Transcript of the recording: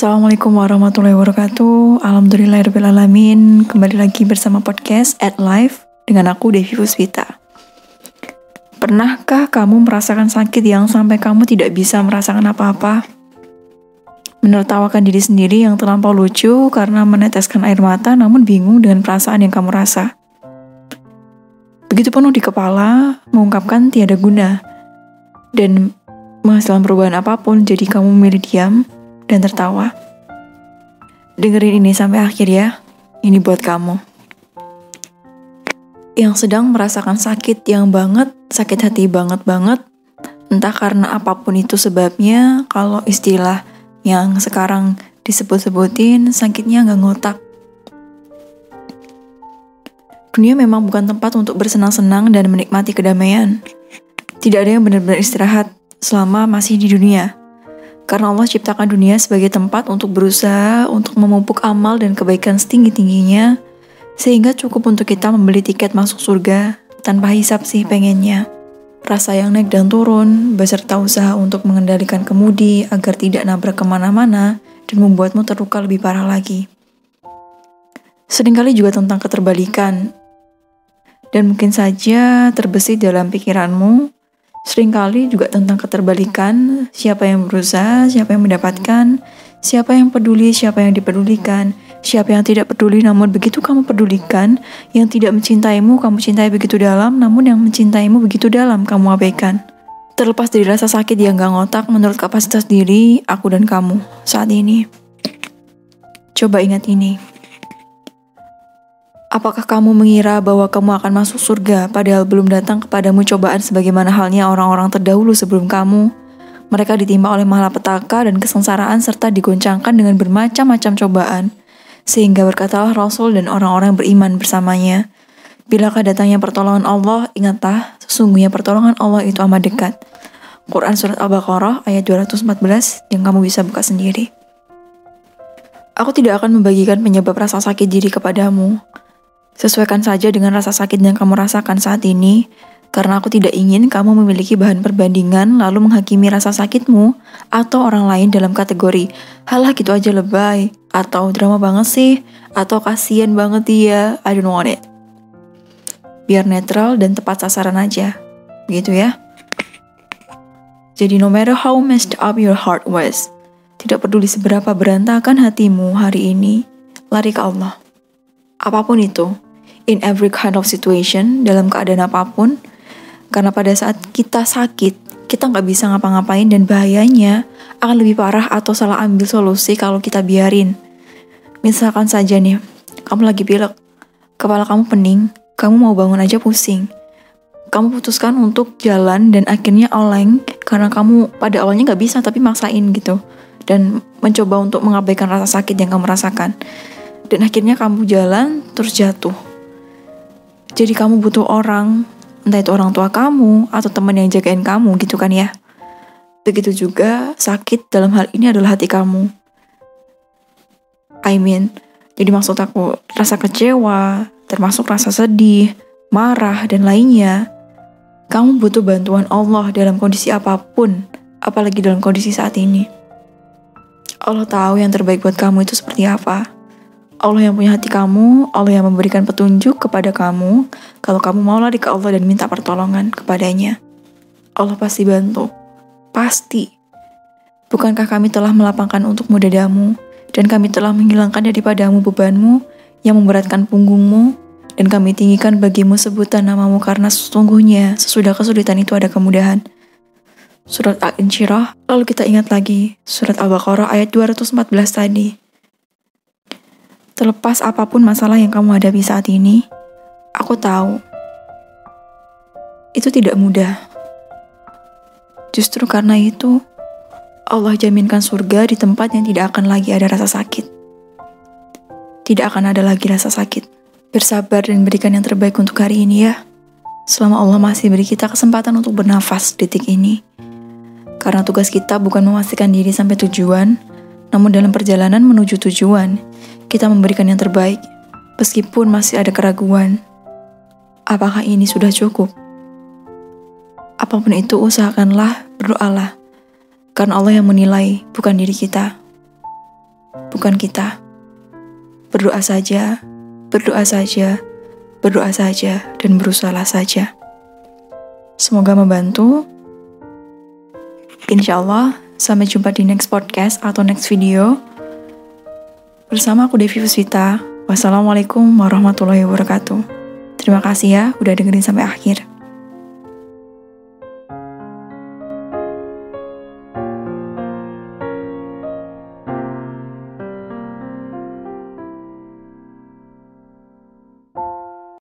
Assalamualaikum warahmatullahi wabarakatuh Alhamdulillahirrahmanirrahim Kembali lagi bersama podcast At Life Dengan aku Devi Puspita Pernahkah kamu merasakan sakit yang sampai kamu tidak bisa merasakan apa-apa? Menertawakan diri sendiri yang terlampau lucu karena meneteskan air mata namun bingung dengan perasaan yang kamu rasa. Begitu penuh di kepala, mengungkapkan tiada guna. Dan menghasilkan perubahan apa pun, jadi kamu memilih diam dan tertawa. Dengerin ini sampai akhir ya, ini buat kamu. Yang sedang merasakan sakit yang banget, sakit hati banget-banget, entah karena apa pun itu sebabnya, kalau istilah yang sekarang disebut-sebutin sakitnya nggak ngotak. Dunia memang bukan tempat untuk bersenang-senang dan menikmati kedamaian. Tidak ada yang benar-benar istirahat selama masih di dunia. Karena Allah ciptakan dunia sebagai tempat untuk berusaha untuk memupuk amal dan kebaikan setinggi-tingginya, sehingga cukup untuk kita membeli tiket masuk surga tanpa hisap sih pengennya rasa yang naik dan turun, beserta usaha untuk mengendalikan kemudi agar tidak nabrak ke mana-mana dan membuatmu terluka lebih parah lagi. Seringkali juga tentang keterbalikan, dan mungkin saja terbesit dalam pikiranmu, sering kali juga tentang keterbalikan, siapa yang berusaha, siapa yang mendapatkan, siapa yang peduli, siapa yang dipedulikan, Siapa yang tidak peduli namun begitu kamu pedulikan, yang tidak mencintaimu kamu cintai begitu dalam, namun yang mencintaimu begitu dalam kamu abaikan. Terlepas dari rasa sakit yang gak ngotak menurut kapasitas diri, aku dan kamu saat ini. Coba ingat ini. Apakah kamu mengira bahwa kamu akan masuk surga padahal belum datang kepadamu cobaan sebagaimana halnya orang-orang terdahulu sebelum kamu? Mereka ditimpa oleh malapetaka dan kesengsaraan serta digoncangkan dengan bermacam-macam cobaan. Sehingga berkatalah Rasul dan orang-orang beriman bersamanya, Bilakah datangnya pertolongan Allah, ingatlah, sesungguhnya pertolongan Allah itu amat dekat. Quran Surat Al-Baqarah ayat 214 yang kamu bisa buka sendiri. Aku tidak akan membagikan penyebab rasa sakit diri kepadamu. Sesuaikan saja dengan rasa sakit yang kamu rasakan saat ini, karena aku tidak ingin kamu memiliki bahan perbandingan lalu menghakimi rasa sakitmu atau orang lain dalam kategori halah gitu aja lebay atau drama banget sih atau kasihan banget dia I don't want it. Biar netral dan tepat sasaran aja. Begitu ya. Jadi no matter how messed up your heart was tidak peduli seberapa berantakan hatimu hari ini lari ke Allah. Apa pun itu in every kind of situation dalam keadaan apa pun karena pada saat kita sakit, kita nggak bisa ngapa-ngapain dan bahayanya akan lebih parah atau salah ambil solusi kalau kita biarin. Misalkan saja nih, kamu lagi pilek, kepala kamu pening, kamu mau bangun aja pusing. Kamu putuskan untuk jalan dan akhirnya oleng karena kamu pada awalnya nggak bisa tapi maksain gitu. Dan mencoba untuk mengabaikan rasa sakit yang kamu rasakan. Dan akhirnya kamu jalan terus jatuh. Jadi kamu butuh orang entah itu orang tua kamu atau teman yang jagain kamu gitu kan ya. Begitu juga sakit dalam hal ini adalah hati kamu. I mean, jadi maksud aku rasa kecewa, termasuk rasa sedih, marah, dan lainnya. Kamu butuh bantuan Allah dalam kondisi apa pun, apalagi dalam kondisi saat ini. Allah tahu yang terbaik buat kamu itu seperti apa. Allah yang punya hati kamu, Allah yang memberikan petunjuk kepada kamu, kalau kamu mau lari ke Allah dan minta pertolongan kepadanya. Allah pasti bantu. Pasti. Bukankah kami telah melapangkan untuk dadamu, dan kami telah menghilangkan daripadamu bebanmu yang memberatkan punggungmu, dan kami tinggikan bagimu sebutan namamu karena sesungguhnya sesudah kesulitan itu ada kemudahan. Surat Al-Insyirah, lalu kita ingat lagi, surat Al-Baqarah ayat 214 tadi. Terlepas apa pun masalah yang kamu hadapi saat ini, aku tahu itu tidak mudah. Justru karena itu, Allah jaminkan surga di tempat yang tidak akan lagi ada rasa sakit. Tidak akan ada lagi rasa sakit. Bersabar dan berikan yang terbaik untuk hari ini ya. Selama Allah masih beri kita kesempatan untuk bernafas detik ini. Karena tugas kita bukan memastikan diri sampai tujuan, namun dalam perjalanan menuju tujuan, kita memberikan yang terbaik, meskipun masih ada keraguan. Apakah ini sudah cukup? Apa pun itu, usahakanlah, berdoalah, karena Allah yang menilai, bukan diri kita. bukan kita. Berdoa saja, berdoa saja, berdoa saja, dan berusaha saja. Semoga membantu. Insya Allah, sampai jumpa di next podcast atau next video. Bersama aku Devi Fusvita. Wassalamualaikum warahmatullahi wabarakatuh. Terima kasih ya udah dengerin sampai akhir.